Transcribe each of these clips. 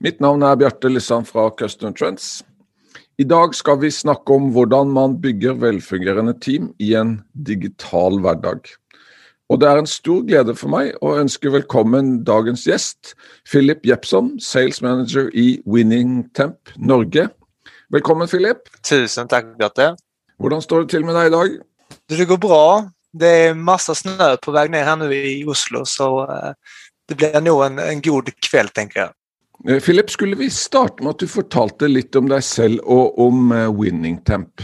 Mitt navn er Bjarte Lissan fra Customer Trends. I dag skal vi snakke om hvordan man bygger velfungerende team i en digital hverdag. Og Det er en stor glede for meg å ønske velkommen dagens gjest, Philip Jepson, Sales Manager i Winning Temp Norge. Velkommen, Philip. Tusen takk, Bjarte. Hvordan står det til med deg i dag? Det går bra. Det är massa snö på väg ner här nu i Oslo så eh, det blir nog en, en god kväll tänker jag. Eh, Philip, skulle vi starte med at du fortalte litt om deg selv og om eh, Winning Temp?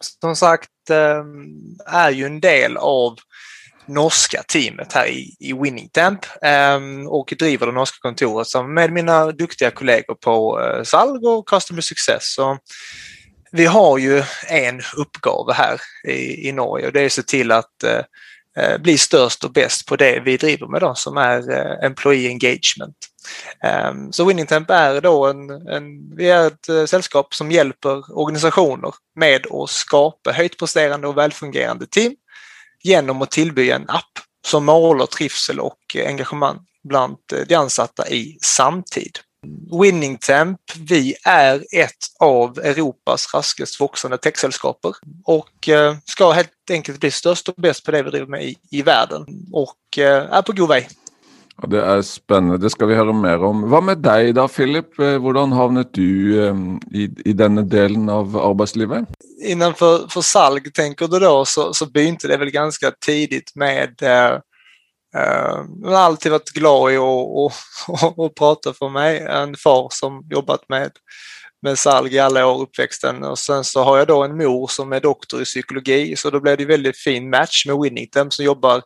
Som sagt ehm, är ju en del av norska teamet här i, i Winning Temp ehm, och driver det norska kontoret med mina duktiga kollegor på eh, Salg och Customer Success. Så vi har ju en uppgave här i, i Norge och det är att se till att Eh, bli störst och bäst på det vi driver med då, som är eh, Employee Engagement. Ehm, så Winningtemp är då en, en, vi är ett eh, sällskap som hjälper organisationer med att skapa högt presterande och välfungerande team genom att tillbygga en app som målar trivsel och engagemang bland de ansatta i samtid. Winning Temp, vi är ett av Europas raskast växande techsällskaper och eh, ska helt enkelt bli störst och bäst på det vi driver med i, i världen och eh, är på god väg. Ja, det är spännande, det ska vi höra mer om. Vad med dig då Philip? Eh, Hur hamnade du i, i denna delen av arbetslivet? Innanför för salg tänker du då så, så begynte det väl ganska tidigt med Uh, jag har alltid varit glad i att prata för mig. En far som jobbat med, med salg i alla år, uppväxten. Och sen så har jag då en mor som är doktor i psykologi så då blev det väldigt fin match med Winnington som jobbar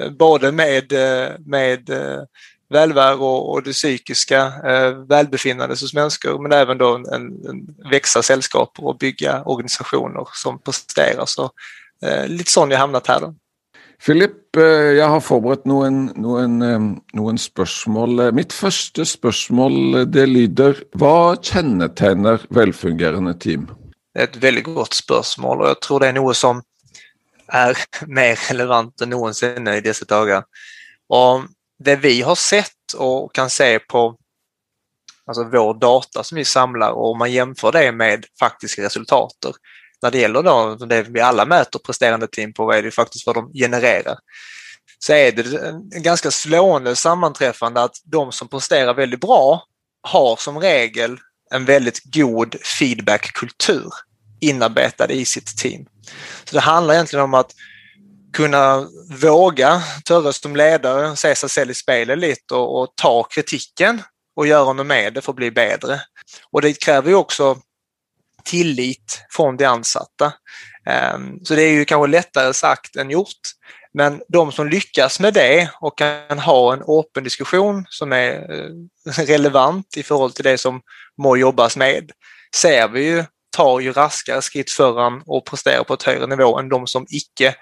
eh, både med, eh, med eh, välvär och, och det psykiska välbefinnandet hos människor men även då en, en växa sällskap och bygga organisationer som presterar. Så lite sån jag hamnat här. Då. Philip, eh, jeg har forberedt noen, noen, eh, noen, spørsmål. Eh, mitt første spørsmål det lyder Hva kjennetegner velfungerende team? Det er et veldig godt spørsmål, og jeg tror det er noe som er mer relevant enn noensinne i disse dager. Og det vi har sett og kan se på alltså vår data som vi samlar och om man jämför det med faktiska resultater när det gäller då, det vi alla mäter presterande team på, vad är det faktiskt vad de genererar? Så är det en ganska slående sammanträffande att de som presterar väldigt bra har som regel en väldigt god feedbackkultur inarbetad i sitt team. Så det handlar egentligen om att kunna våga töras som ledare, se sig själv i spelet lite och, och, ta kritiken och göra något med det för att bli bättre. Och det kräver ju också tillit från de ansatta. Ehm, så det är ju kanske lättare sagt än gjort. Men de som lyckas med det och kan ha en öppen diskussion som är eh, relevant i förhållande till det som må jobbas med, ser vi ju tar ju raskare skritt föran och presterar på ett högre nivå än de som icke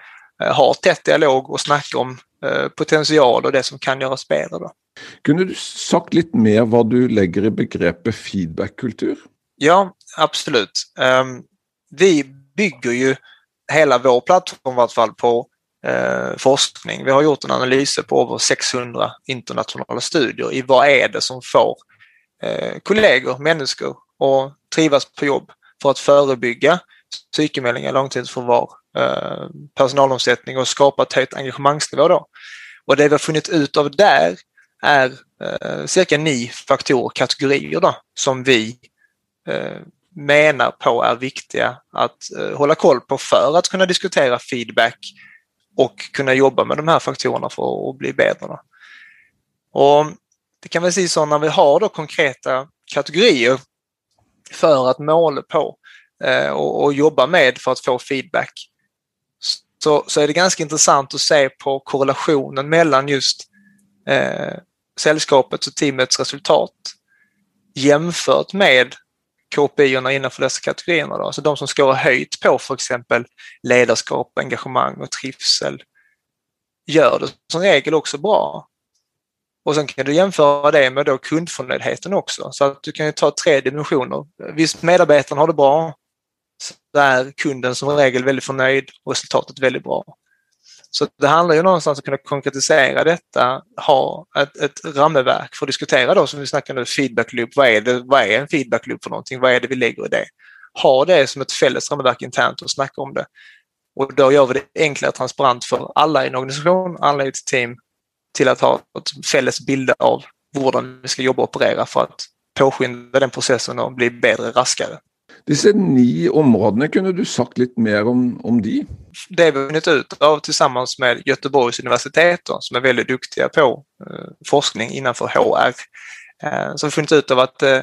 eh, har tätt dialog och snackar om eh, potential och det som kan göras bättre. Då. Kunde du sagt lite mer vad du lägger i begreppet feedbackkultur? Ja, absolut. Um, vi bygger ju hela vår plattform i vart fall på uh, forskning. Vi har gjort en analys på över 600 internationella studier i vad är det som får uh, kollegor, människor att trivas på jobb för att förebygga psykemeldingar, långtidsförvar, uh, eh, personalomsättning och skapa ett högt engagemangsnivå. Då. Och det vi har funnit ut av där är cirka nio faktorer, kategorier då, som vi menar på är viktiga att eh, hålla koll på för att kunna diskutera feedback och kunna jobba med de här faktorerna för att bli bättre. Och det kan väl säga så när vi har då konkreta kategorier för att måla på eh, och, och, jobba med för att få feedback så, så är det ganska intressant att se på korrelationen mellan just eh, sällskapets och teamets resultat jämfört med KPI-erna innanför dessa kategorierna. Då. Alltså de som ska ha höjt på för exempel ledarskap, engagemang och trivsel gör det som regel också bra. Och sen kan du jämföra det med då kundförnöjdheten också. Så att du kan ju ta tre dimensioner. Visst, medarbetaren har det bra, så är kunden som regel väldigt förnöjd och resultatet väldigt bra. Så det handlar ju någonstans om att kunna konkretisera detta, ha ett, ett ramverk för att diskutera då som vi snackade nu, feedback loop. Vad är, det, vad är en feedback loop för någonting? Vad är det vi lägger i det? Ha det som ett fälles ramverk internt och snacka om det. Och då gör vi det enklare och transparent för alla i en organisation, alla i ett team till att ha ett fälles bild av hur vi ska jobba och operera för att påskynda den processen och bli bättre, raskare. Disse ni områdena, kunde du sagt lite mer om, om de? Det vi har vunnit ut av tillsammans med Göteborgs universitet då, som är väldigt duktiga på eh, forskning innanför HR. Eh, så har vi funnit ut av att eh,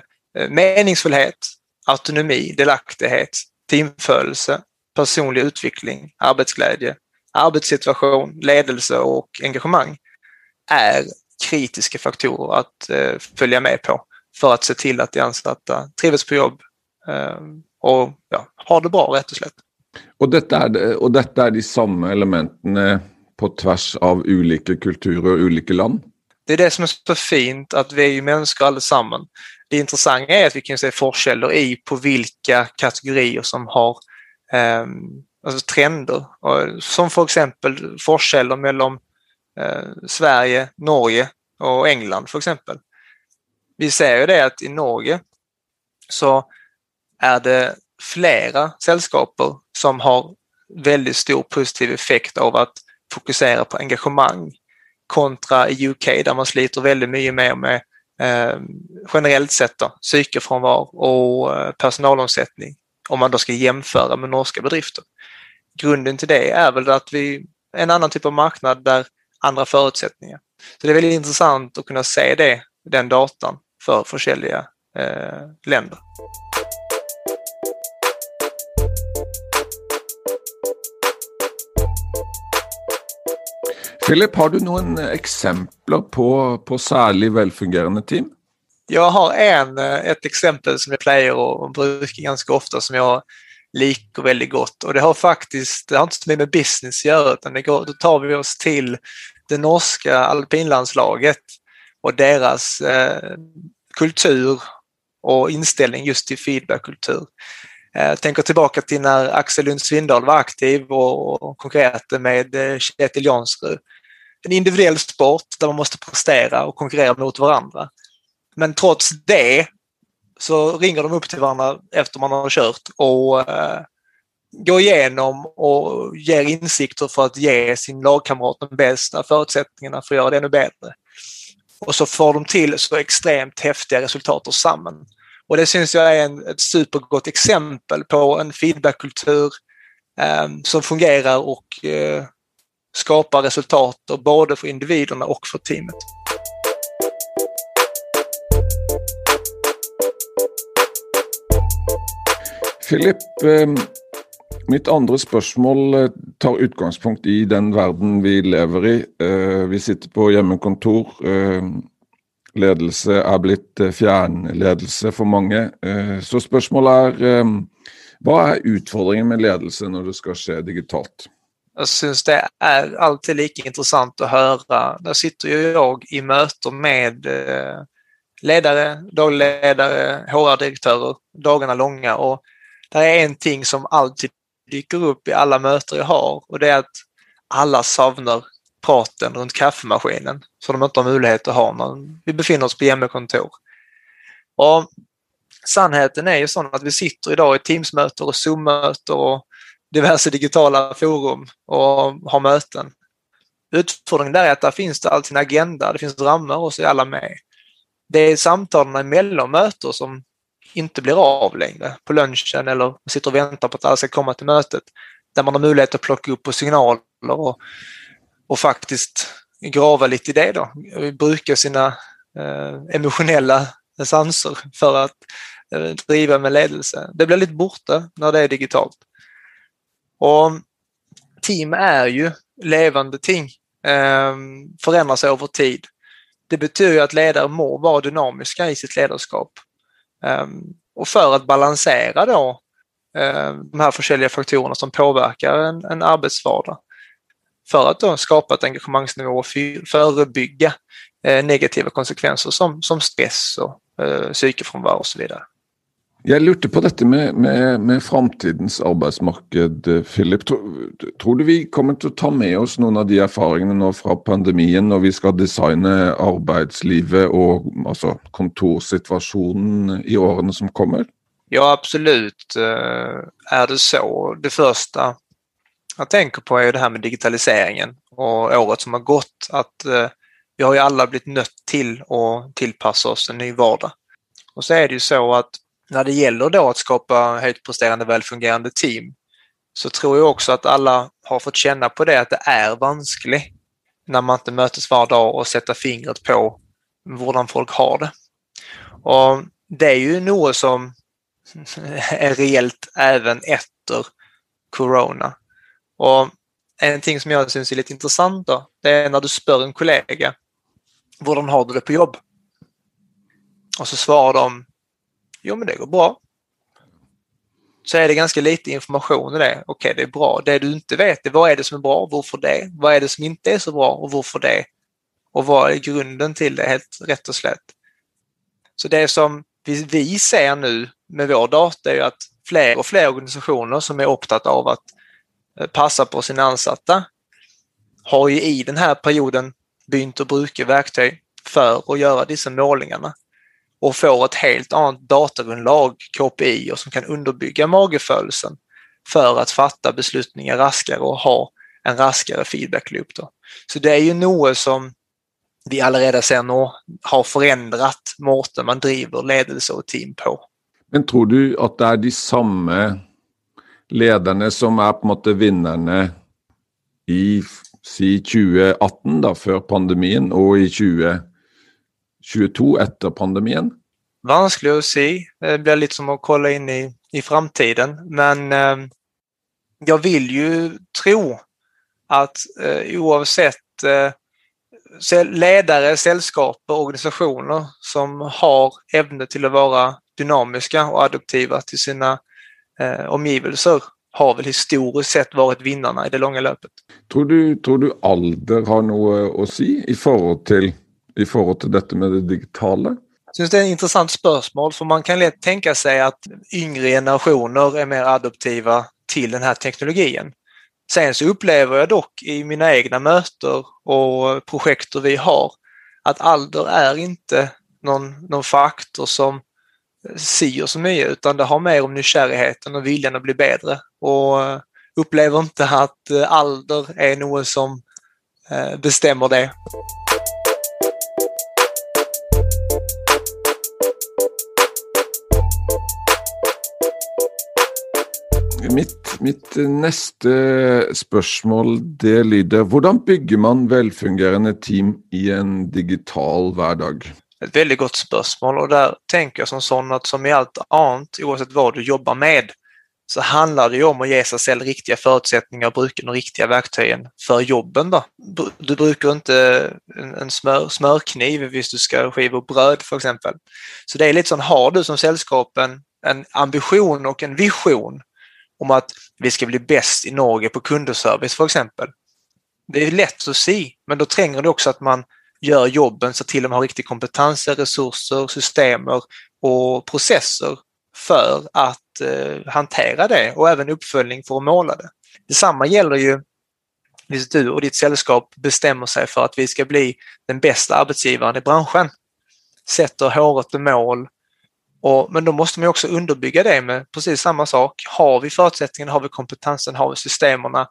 meningsfullhet, autonomi, delaktighet, teamförelse, personlig utveckling, arbetsglädje, arbetssituation, ledelse och engagemang är kritiska faktorer att eh, följa med på för att se till att de ansatta trivs på jobb eh, och ja, har det bra rätt och slätt. Och detta är, det, och detta är de samma elementen på tvärs av olika kulturer och olika land? Det är det som är så fint att vi är ju människor allesammans. Det intressanta är att vi kan se forskällor i på vilka kategorier som har eh, alltså trender. Som för exempel forskällor mellan eh, Sverige, Norge och England för exempel. Vi ser ju det att i Norge så är det flera sällskaper som har väldigt stor positiv effekt av att fokusera på engagemang kontra i UK där man sliter väldigt mycket mer med eh, generellt sett då, psykefrånvaro och eh, personalomsättning om man då ska jämföra med norska bedrifter. Grunden till det är väl att vi en annan typ av marknad där andra förutsättningar. Så det är väldigt intressant att kunna se det, den datan för försäljliga eh, länder. Philip, har du några exempel på, på särskilt välfungerande team? Jag har en, eh, ett exempel som jag plejer och brukar ganska ofta som jag liker väldigt gott och det har faktiskt, det har inte så mycket med business att göra utan det går, då tar vi oss till det norska alpinlandslaget och deras eh, kultur och inställning just till feedbackkultur. Jag tänker tillbaka till när Axel Lund Svindal var aktiv och konkurrerade med eh, Kjetil Jansrud. En individuell sport där man måste prestera och konkurrera mot varandra. Men trots det så ringer de upp till varandra efter man har kört och eh, går igenom och ger insikter för att ge sin lagkamrat de bästa förutsättningarna för att göra det ännu bättre. Och så får de till så extremt häftiga resultat tillsammans. Och det syns jag är en, ett supergott exempel på en feedbackkultur eh, som fungerar och eh, skapar resultat både för individerna och för teamet. Philip, eh, mitt andra spörsmål eh, tar utgångspunkt i den världen vi lever i. Eh, vi sitter på hemmakontor. Ledelse er blivit fjärrledelse för många. Så frågan är, vad är utmaningen med ledelse när det ska ske digitalt? Jag syns det är alltid lika intressant att höra. Där sitter ju jag i möten med eh, ledare, dagledare, HR-direktörer, dagarna långa och där är en ting som alltid dyker upp i alla möten jag har och det är att alla savnar praten runt kaffemaskinen så de inte har möjlighet att ha när vi befinner oss på hemmakontor. Och Sannheten är ju sån att vi sitter idag i Teamsmöten och Zoom-möten och diverse digitala forum och har möten. Utfordringen där är att där finns det alltid en agenda, det finns ramar och så är alla med. Det är samtalen emellan möten som inte blir av längre på lunchen eller sitter och väntar på att alla ska komma till mötet. Där man har möjlighet att plocka upp på signaler och, och faktiskt grava lite i det då. Bruka sina eh, emotionella sanser för att eh, driva med ledelse. Det blir lite borta när det är digitalt. Och team är ju levande ting, eh, över tid. Det betyder att ledare må vara dynamiska i sitt ledarskap ehm, och för att balansera då ehm, de här försäljliga faktorerna som påverkar en, en arbetsvardag. För att då skapa ett engagemangsnivå och förebygga eh, negativa konsekvenser som, som stress och eh, psykefrånvaro och så vidare. Jag lurte på detta med, med, med framtidens arbetsmarknad, Philip. Tror, tror, du vi kommer att ta med oss någon av de erfarenheterna från pandemin når vi ska designa arbetslivet och altså, kontorsituasjonen i åren som kommer? Ja, absolut eh, är det så. Det första jag tänker på är det här med digitaliseringen och året som har gått. Att eh, vi har ju alla blivit nött till att tillpassa oss en ny vardag. Och så är det ju så att när det gäller då att skapa högt presterande, välfungerande team så tror jag också att alla har fått känna på det att det är vanskligt när man inte mötes var dag och sätta fingret på hur folk har det. Och Det är ju något som är reellt även efter Corona. Och En ting som jag syns är lite intressant då, det är när du spör en kollega hur har du det på jobb? Och så svarar de Jo, men det går bra. Så är det ganska lite information i det. Okej, okay, det är bra. Det du inte vet är vad är det som är bra, varför det? Vad är det som inte är så bra och varför det? Och vad är grunden till det helt rätt och slätt? Så det som vi, vi ser nu med vår data är att fler och fler organisationer som är upptagna av att eh, passa på sina ansatta har ju i den här perioden begynt att bruka verktyg för att göra dessa målningarna och får ett helt annat datagrundlag, KPI, och som kan underbygga magefödelsen för att fatta beslutningar raskare och ha en raskare feedback-loop. Så det är ju något som vi allerede ser nu har förändrat måten man driver ledelse och team på. Men tror du att det är de samma ledarna som är på något vinnarna i si 2018, då, för pandemin, och i 2020? 22 efter pandemin? Vanskligt att säga. Det blir lite som att kolla in i, i framtiden. Men eh, jag vill ju tro att eh, oavsett eh, ledare, sällskap och organisationer som har ämne till att vara dynamiska och adaptiva till sina eh, omgivelser har väl historiskt sett varit vinnarna i det långa löpet. Tror du, tror du ålder har något att säga i förhållande till i förhållande till detta med det digitala? Jag syns det är ett intressant spörsmål för man kan lätt tänka sig att yngre generationer är mer adoptiva till den här teknologin. Sen så upplever jag dock i mina egna möten och projekt vi har att ålder är inte någon, någon faktor som säger så mycket utan det har mer om nykärheten och viljan att bli bättre och upplever inte att ålder är något som eh, bestämmer det. Mitt, mitt neste spørsmål det lyder Hvordan bygger man välfungerande team i en digital hverdag? Ett väldigt gott spörsmål och där tänker jag som sån att som i allt annat, oavsett vad du jobbar med, så handlar det ju om att ge sig själv riktiga förutsättningar och bruka de riktiga verktygen för jobben. Då. Du brukar inte en smör, smörkniv om du ska skiva bröd för exempel. Så det är lite så, har du som sällskapen en ambition och en vision om att vi ska bli bäst i Norge på kundservice för exempel. Det är lätt att se, men då tränger det också att man gör jobben så till de har riktig kompetens, resurser, systemer och processer för att eh, hantera det och även uppföljning för att måla det. Detsamma gäller ju hvis du och ditt sällskap bestämmer sig för att vi ska bli den bästa arbetsgivaren i branschen. Sätter håret i mål och, men då måste man också underbygga det med precis samma sak. Har vi förutsättningarna, har vi kompetensen, har vi systemen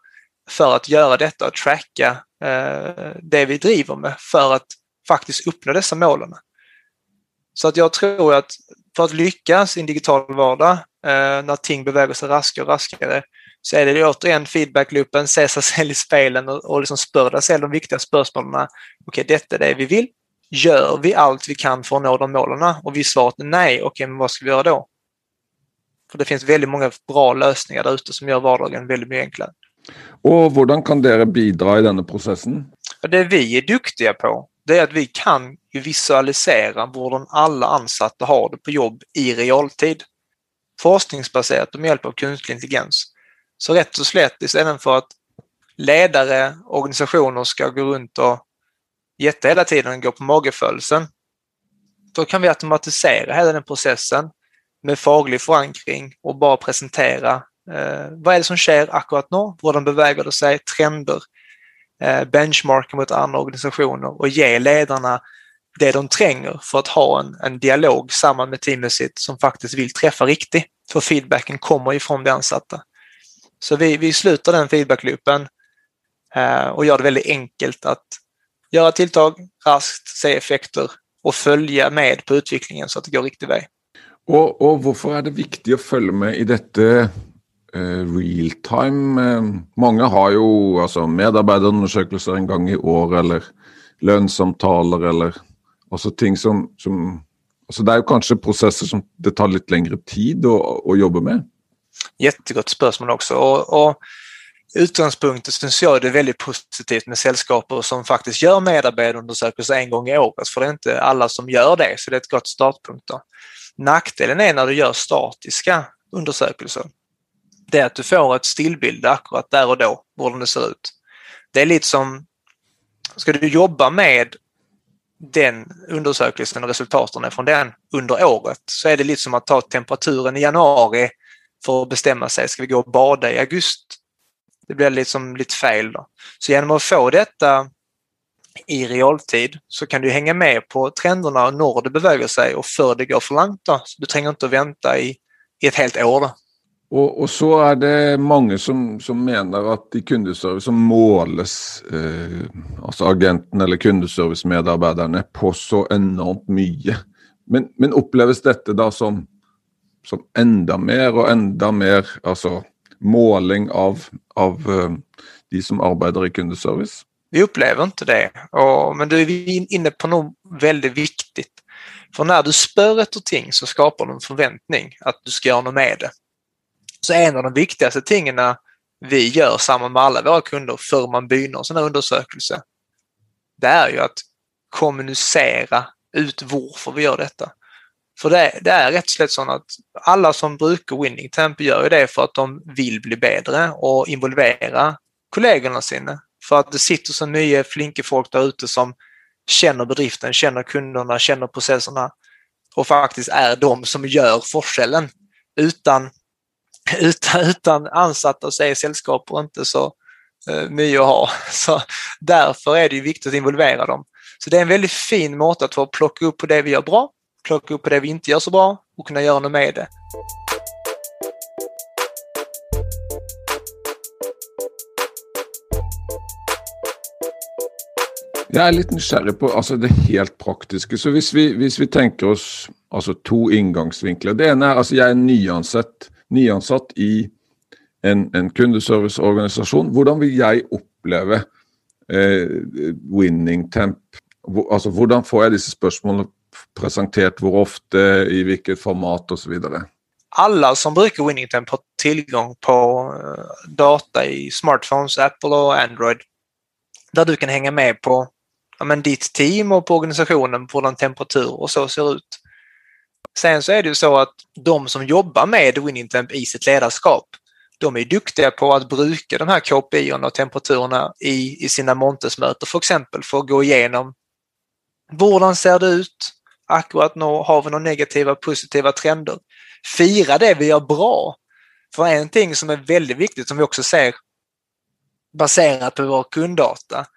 för att göra detta och tracka eh, det vi driver med för att faktiskt uppnå dessa målen. Så att jag tror att för att lyckas i en digital vardag eh, när ting beväger sig raskare och raskare så är det återigen feedbackloopen, se sig själv i spelen och, och liksom spöra sig de viktiga spörsmålen. Okej, okay, detta är det vi vill. Gör vi allt vi kan för att nå de målen? Och vi svaret nej, okej, men vad ska vi göra då? För det finns väldigt många bra lösningar där ute som gör vardagen väldigt mycket enklare. Och hur kan dere bidra i denna processen? Det vi är duktiga på, det är att vi kan visualisera hur alla ansatta har det på jobb i realtid. Forskningsbaserat och med hjälp av kunstig intelligens. Så rätt och slätt istället för att ledare, organisationer ska gå runt och jätte hela tiden går på mageföljelsen. Då kan vi automatisera hela den processen med faglig förankring och bara presentera eh, vad är det som sker akkurat nu, hur de beväger sig, trender, eh, benchmarka mot andra organisationer och ge ledarna det de tränger för att ha en, en dialog samman med teamet sitt som faktiskt vill träffa riktigt. För feedbacken kommer ifrån de ansatta. Så vi, vi sluter den feedbackloopen eh, och gör det väldigt enkelt att göra tilltag raskt, se effekter och följa med på utvecklingen så att det går riktig väg. Och, och varför är det viktigt att följa med i detta eh, real time? Eh, många har ju alltså, medarbetarundersökelser en gång i år eller lönesamtal eller alltså ting som, som alltså det är ju kanske processer som det tar lite längre tid att, att jobba med. Jättegott spörsmål också. Och, och utgångspunkten syns jag det är väldigt positivt med sällskap som faktiskt gör medarbetarundersökelser en gång i året, för det är inte alla som gör det, så det är ett gott startpunkt. Då. Nackdelen är när du gör statiska undersökelser. Det är att du får ett stillbild akkurat där och då, hur det ser ut. Det är lite som, ska du jobba med den undersökelsen och resultaten från den under året så är det lite som att ta temperaturen i januari för att bestämma sig, ska vi gå och bada i augusti? Det blir liksom lite fel då. Så genom att få detta i realtid så kan du hänga med på trenderna och när det beväger sig och för det går för långt. Då. Så du tränger inte att vänta i, i ett helt år. Då. Och, och, så är det många som, som menar att i kundeservice som målas, eh, alltså agenten eller kundeservicemedarbetarna på så enormt mycket. Men, men upplevs detta då som, som ända mer och ända mer alltså måling av, av eh, de som arbetar i kundeservice? Vi upplever inte det. Och, men du är inne på något väldigt viktigt. För när du spör efter ting så skapar du en förväntning att du ska göra något med det. Så en av de viktigaste tingen vi gör samman med alla våra kunder för man begynner en sån här undersökelse, det är ju att kommunicera ut varför vi gör detta. För det, det är rätt och så att alla som brukar Winning Temp gör ju det för att de vill bli bättre och involvera kollegorna sina. För att det sitter så mycket flinke folk där ute som känner bedriften, känner kunderna, känner processerna och faktiskt är de som gör forskellen. Utan, utan, utan ansatta så är sällskap inte så eh, mycket att ha. Så därför är det viktigt att involvera dem. Så det är en väldigt fin måte att få plocka upp på det vi gör bra, plocka upp på det vi inte gör så bra och kunna göra något med det. Jag är lite nyfiken på alltså det helt praktiska. Så hvis vi, hvis vi tenker oss altså to inngangsvinkler Det ena är altså jeg er nyansatt, nyansatt i en, en kundeserviceorganisasjon. Hvordan vil jeg oppleve eh, winning temp? Altså, hvordan får jag disse spørsmålene presentert, hur ofta, i vilket format och så vidare? Alla som brukar Winnington har tillgång på eh, data i smartphones, Apple och Android där du kan hänga med på ja, men ditt team och på organisationen på hur temperatur och så ser ut. Sen så är det ju så att de som jobbar med Winningtemp i sitt ledarskap, de är duktiga på att bruka de här KPI och temperaturerna i, i sina Montes-möten för exempel för att gå igenom hur ser det ut? Akkurat nu har vi några negativa positiva trender. Fira det vi gör bra. För en ting som är väldigt viktigt som vi också ser baserat på vår kunddata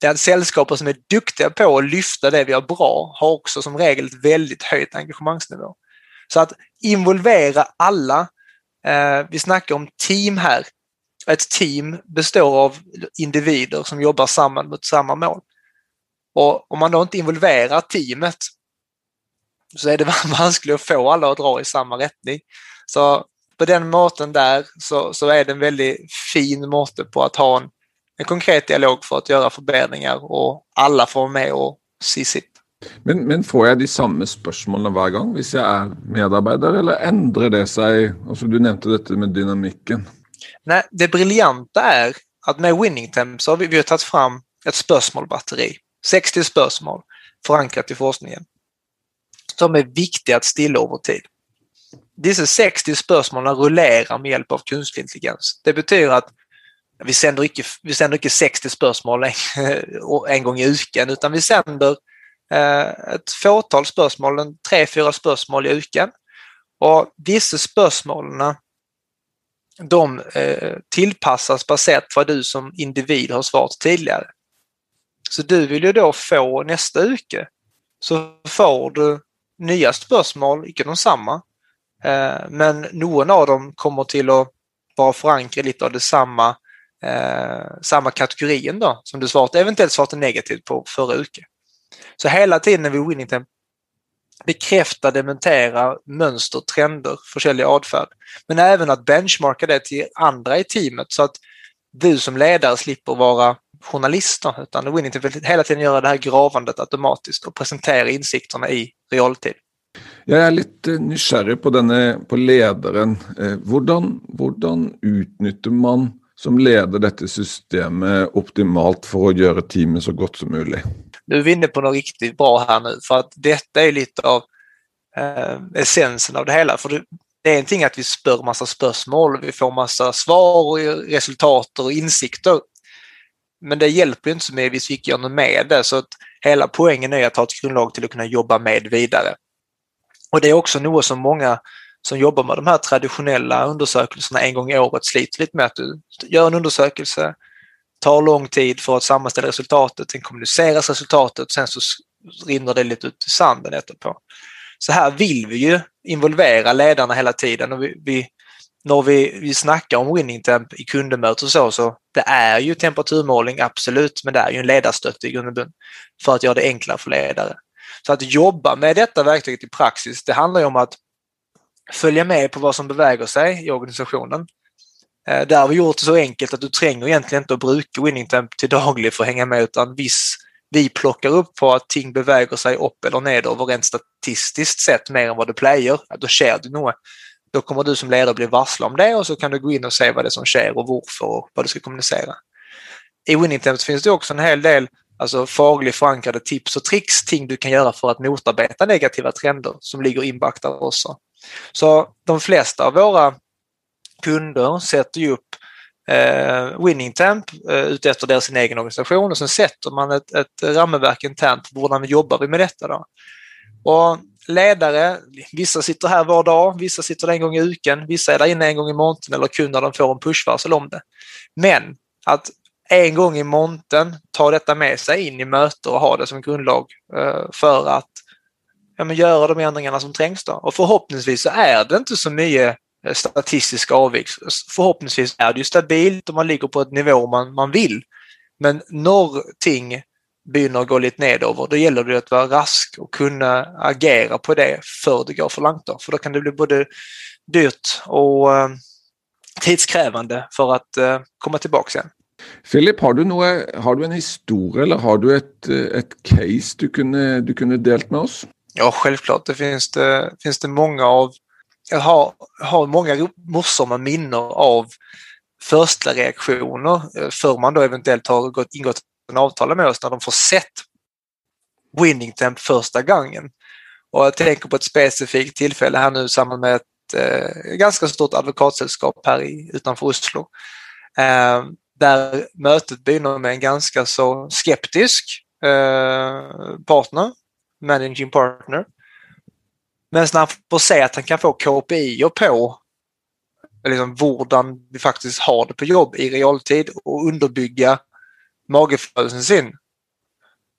det är att sällskapen som är duktiga på att lyfta det vi gör bra har också som regel ett väldigt höjt engagemangsnivå. Så att involvera alla. Eh, vi snackar om team här. Ett team består av individer som jobbar samman mot samma mål. Och om man då inte involverar teamet så är det vanskligt att få alla att dra i samma riktning. Så på den måten där så, så är det en väldigt fin måte på att ha en en konkret dialog för att göra förbättringar och alla får med och se sitt. Men, men får jag de samma spörsmålen varje gång om jag är medarbetare eller ändrar det sig? Alltså, du nämnde detta med dynamiken. Nej, det briljanta är att med Winning Temp så har vi, vi har tagit fram ett spörsmålbatteri 60 spörsmål förankrat i forskningen som är viktiga att stilla över tid. Dessa 60 spörsmål rullerar med hjälp av kunstig intelligens. Det betyder att vi sänder inte, vi sänder inte 60 spörsmål en, en gång i uken utan vi sänder eh, ett fåtal spörsmål, tre, fyra spörsmål i uken. Och vissa spörsmålen de eh, tillpassas baserat på vad du som individ har svarat tidigare. Så du vill ju då få nästa uke så får du nya spörsmål, icke de samma. Eh, men någon av dem kommer till att vara förankrad lite av detsamma, samma, eh, kategorin då som du svart, eventuellt svarat negativt på förra uke. Så hela tiden när vi Winnington bekräfta, dementera mönster, trender, försälja, adfärd. Men även att benchmarka det till andra i teamet så att du som ledare slipper vara journalister utan Winnington vill hela tiden göra det här gravandet automatiskt och presentera insikterna i realtid. Jag är lite nyfiken på, denne, på ledaren. Hur eh, utnyttjar man som leder detta systemet optimalt för att göra teamet så gott som möjligt? Nu är vi inne på något riktigt bra här nu för att detta är lite av eh, essensen av det hela. För det, det är ingenting att vi spör massa spörsmål, vi får massa svar och resultat och insikter. Men det hjälper inte så mycket hvis vi inte gör något med det. Så att hela poängen är att ha ett grundlag till att kunna jobba med vidare. Och det är också något som många som jobbar med de här traditionella undersökelserna en gång i året sliter lite med. Att du gör en undersökelse, tar lång tid för att sammanställa resultatet, sen kommuniceras resultatet, sen så rinner det lite ut i sanden efterpå. Så här vill vi ju involvera ledarna hela tiden och vi, vi när vi, vi snackar om winning temp i kundmöten och så, så det är ju temperaturmålning, absolut, men det är ju en ledarstötte i grund och för att göra det enklare för ledare. Så att jobba med detta verktyget i praxis, det handlar ju om att följa med på vad som beväger sig i organisationen. Eh, Där har vi gjort det så enkelt att du tränger egentligen inte att bruka winning temp till daglig för att hänga med utan viss vi plockar upp på att ting beväger sig upp eller nedover rent statistiskt sett mer än vad det player, då sker det nog. Då kommer du som ledare bli varslad om det och så kan du gå in och se vad det är som sker och varför och vad du ska kommunicera. I Winningtamp finns det också en hel del alltså fagligt förankrade tips och tricks, ting du kan göra för att motarbeta negativa trender som ligger inbaktade också. Så de flesta av våra kunder sätter ju upp eh, winning temp eh, utefter deras egen organisation och sen sätter man ett, ett ramverk internt hur jobbar vi med detta då. Och ledare, vissa sitter här var dag, vissa sitter en gång i uken, vissa är där inne en gång i månaden eller kun när de får en pushvarsel om det. Men att en gång i månaden ta detta med sig in i möten och ha det som grundlag eh, för att ja, men göra de ändringarna som trängs. Då. Och förhoppningsvis så är det inte så mycket eh, statistiska avvikelser. Förhoppningsvis är det ju stabilt och man ligger på ett nivå man, man vill. Men någonting börjar gå lite nedover, då gäller det att vara rask och kunna agera på det för det går för långt. Då. För då kan det bli både dyrt och eh, tidskrävande för att eh, komma tillbaka sen. Filip, har du, noe, har du en historia eller har du ett, ett case du kunde, du kunde delt med oss? Ja, självklart. Det finns det, finns det många av. Jag har, har många morsamma minnen av första reaktioner eh, för man då eventuellt har gått, ingått kunna avtala med oss när de får sett winning temp första gången. Och jag tänker på ett specifikt tillfälle här nu i samband med ett eh, ganska stort advokatsällskap här i, utanför Oslo. Eh, där mötet börjar med en ganska så skeptisk eh, partner managing partner. Men när han får se att han kan få KPI på liksom, hurdan vi faktiskt har det på jobb i realtid och underbygga magefödelsen sin.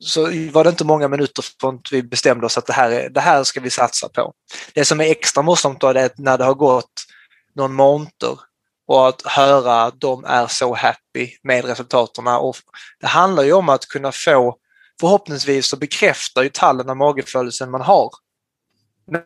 Så var det inte många minuter från att vi bestämde oss att det här, är, det här ska vi satsa på. Det som är extra morsamt då är när det har gått någon monter och att höra att de är så happy med resultaten. Och det handlar ju om att kunna få förhoppningsvis så bekräftar ju tallen av magefödelsen man har.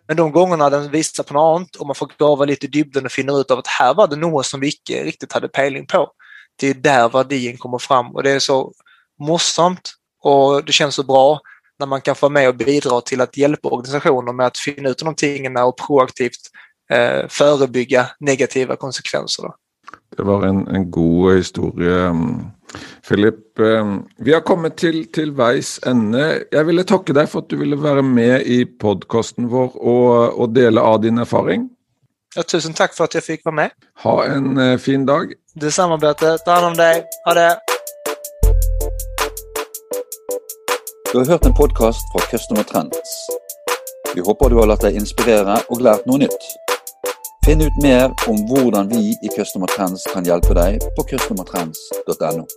Men de gångerna den visar på något annat och man får grava lite i dybden och finna ut av att här var det något som vi inte riktigt hade pejling på. Det är där värdien kommer fram och det är så morsamt och det känns så bra när man kan få med och bidra till att hjälpa organisationer med att finna ut någonting och proaktivt eh, förebygga negativa konsekvenser. Då. Det var en, en god historia. Mm. Filip, ehm, vi har kommit till, till veis ände. Jag ville tacka dig för att du ville vara med i podcasten vår och, och dela av din erfaring. Ja, tusen takk for at jeg fikk være med. Ha en uh, fin dag. Detsamma, Berte. Ta hand om deg. Ha det. Du har hørt en podkast fra Customer Trends. Vi håper du har latt deg inspirere og lært noe nytt. Finn ut mer om hvordan vi i Customer Trends kan hjelpe deg på customertrends.no.